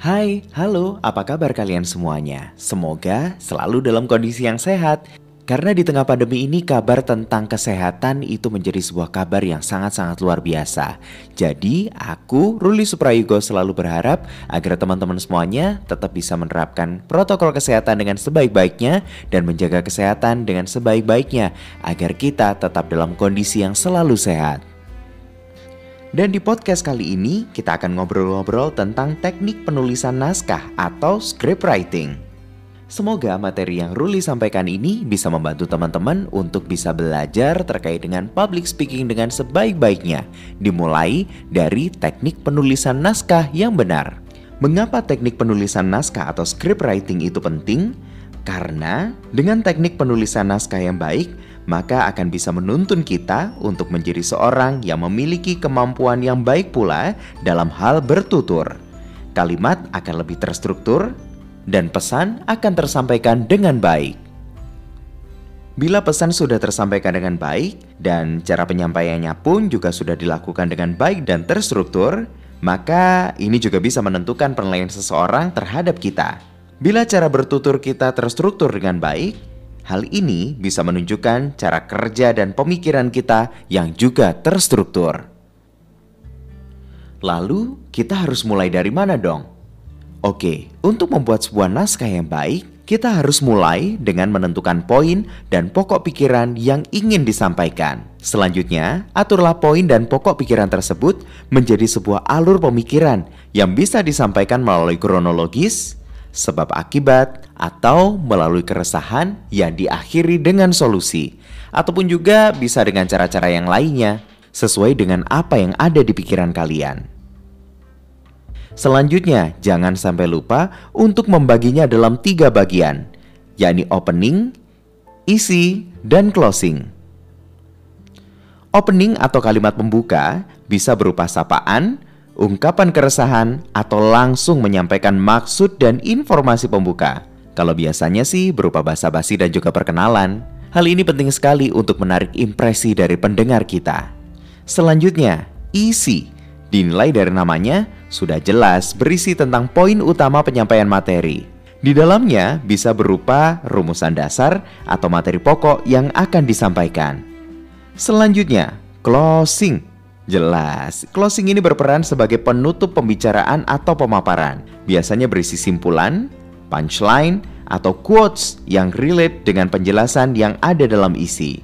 Hai, halo, apa kabar kalian semuanya? Semoga selalu dalam kondisi yang sehat. Karena di tengah pandemi ini kabar tentang kesehatan itu menjadi sebuah kabar yang sangat-sangat luar biasa. Jadi aku, Ruli Suprayugo selalu berharap agar teman-teman semuanya tetap bisa menerapkan protokol kesehatan dengan sebaik-baiknya dan menjaga kesehatan dengan sebaik-baiknya agar kita tetap dalam kondisi yang selalu sehat. Dan di podcast kali ini kita akan ngobrol-ngobrol tentang teknik penulisan naskah atau script writing. Semoga materi yang Ruli sampaikan ini bisa membantu teman-teman untuk bisa belajar terkait dengan public speaking dengan sebaik-baiknya, dimulai dari teknik penulisan naskah yang benar. Mengapa teknik penulisan naskah atau script writing itu penting? Karena dengan teknik penulisan naskah yang baik, maka akan bisa menuntun kita untuk menjadi seorang yang memiliki kemampuan yang baik pula dalam hal bertutur. Kalimat akan lebih terstruktur dan pesan akan tersampaikan dengan baik. Bila pesan sudah tersampaikan dengan baik dan cara penyampaiannya pun juga sudah dilakukan dengan baik dan terstruktur, maka ini juga bisa menentukan penilaian seseorang terhadap kita. Bila cara bertutur kita terstruktur dengan baik, Hal ini bisa menunjukkan cara kerja dan pemikiran kita yang juga terstruktur. Lalu, kita harus mulai dari mana dong? Oke, untuk membuat sebuah naskah yang baik, kita harus mulai dengan menentukan poin dan pokok pikiran yang ingin disampaikan. Selanjutnya, aturlah poin dan pokok pikiran tersebut menjadi sebuah alur pemikiran yang bisa disampaikan melalui kronologis, sebab akibat, atau melalui keresahan yang diakhiri dengan solusi, ataupun juga bisa dengan cara-cara yang lainnya sesuai dengan apa yang ada di pikiran kalian. Selanjutnya, jangan sampai lupa untuk membaginya dalam tiga bagian, yakni opening, isi, dan closing. Opening atau kalimat pembuka bisa berupa sapaan, ungkapan keresahan, atau langsung menyampaikan maksud dan informasi pembuka. Kalau biasanya sih berupa basa-basi dan juga perkenalan. Hal ini penting sekali untuk menarik impresi dari pendengar kita. Selanjutnya, isi. Dinilai dari namanya, sudah jelas berisi tentang poin utama penyampaian materi. Di dalamnya bisa berupa rumusan dasar atau materi pokok yang akan disampaikan. Selanjutnya, closing Jelas, closing ini berperan sebagai penutup pembicaraan atau pemaparan. Biasanya berisi simpulan, punchline, atau quotes yang relate dengan penjelasan yang ada dalam isi.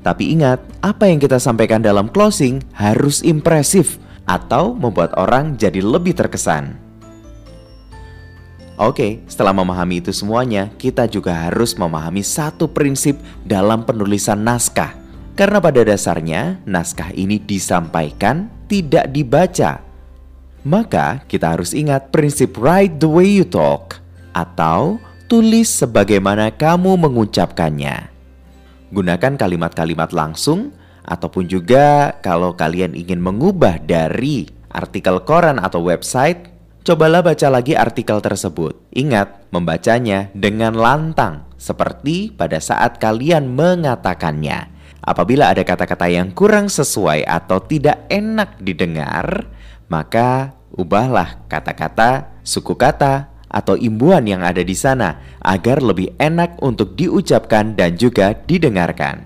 Tapi ingat, apa yang kita sampaikan dalam closing harus impresif atau membuat orang jadi lebih terkesan. Oke, setelah memahami itu semuanya, kita juga harus memahami satu prinsip dalam penulisan naskah karena pada dasarnya naskah ini disampaikan, tidak dibaca. Maka kita harus ingat prinsip write the way you talk atau tulis sebagaimana kamu mengucapkannya. Gunakan kalimat-kalimat langsung ataupun juga kalau kalian ingin mengubah dari artikel koran atau website, cobalah baca lagi artikel tersebut. Ingat, membacanya dengan lantang seperti pada saat kalian mengatakannya. Apabila ada kata-kata yang kurang sesuai atau tidak enak didengar, maka ubahlah kata-kata, suku kata, atau imbuhan yang ada di sana agar lebih enak untuk diucapkan dan juga didengarkan.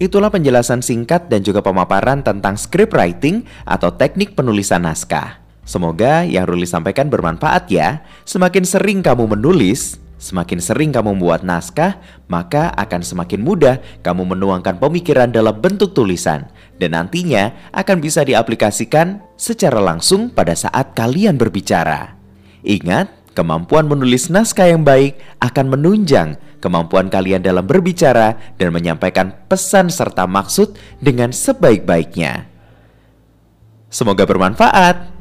Itulah penjelasan singkat dan juga pemaparan tentang script writing atau teknik penulisan naskah. Semoga yang Ruli sampaikan bermanfaat ya. Semakin sering kamu menulis, Semakin sering kamu membuat naskah, maka akan semakin mudah kamu menuangkan pemikiran dalam bentuk tulisan dan nantinya akan bisa diaplikasikan secara langsung pada saat kalian berbicara. Ingat, kemampuan menulis naskah yang baik akan menunjang kemampuan kalian dalam berbicara dan menyampaikan pesan serta maksud dengan sebaik-baiknya. Semoga bermanfaat.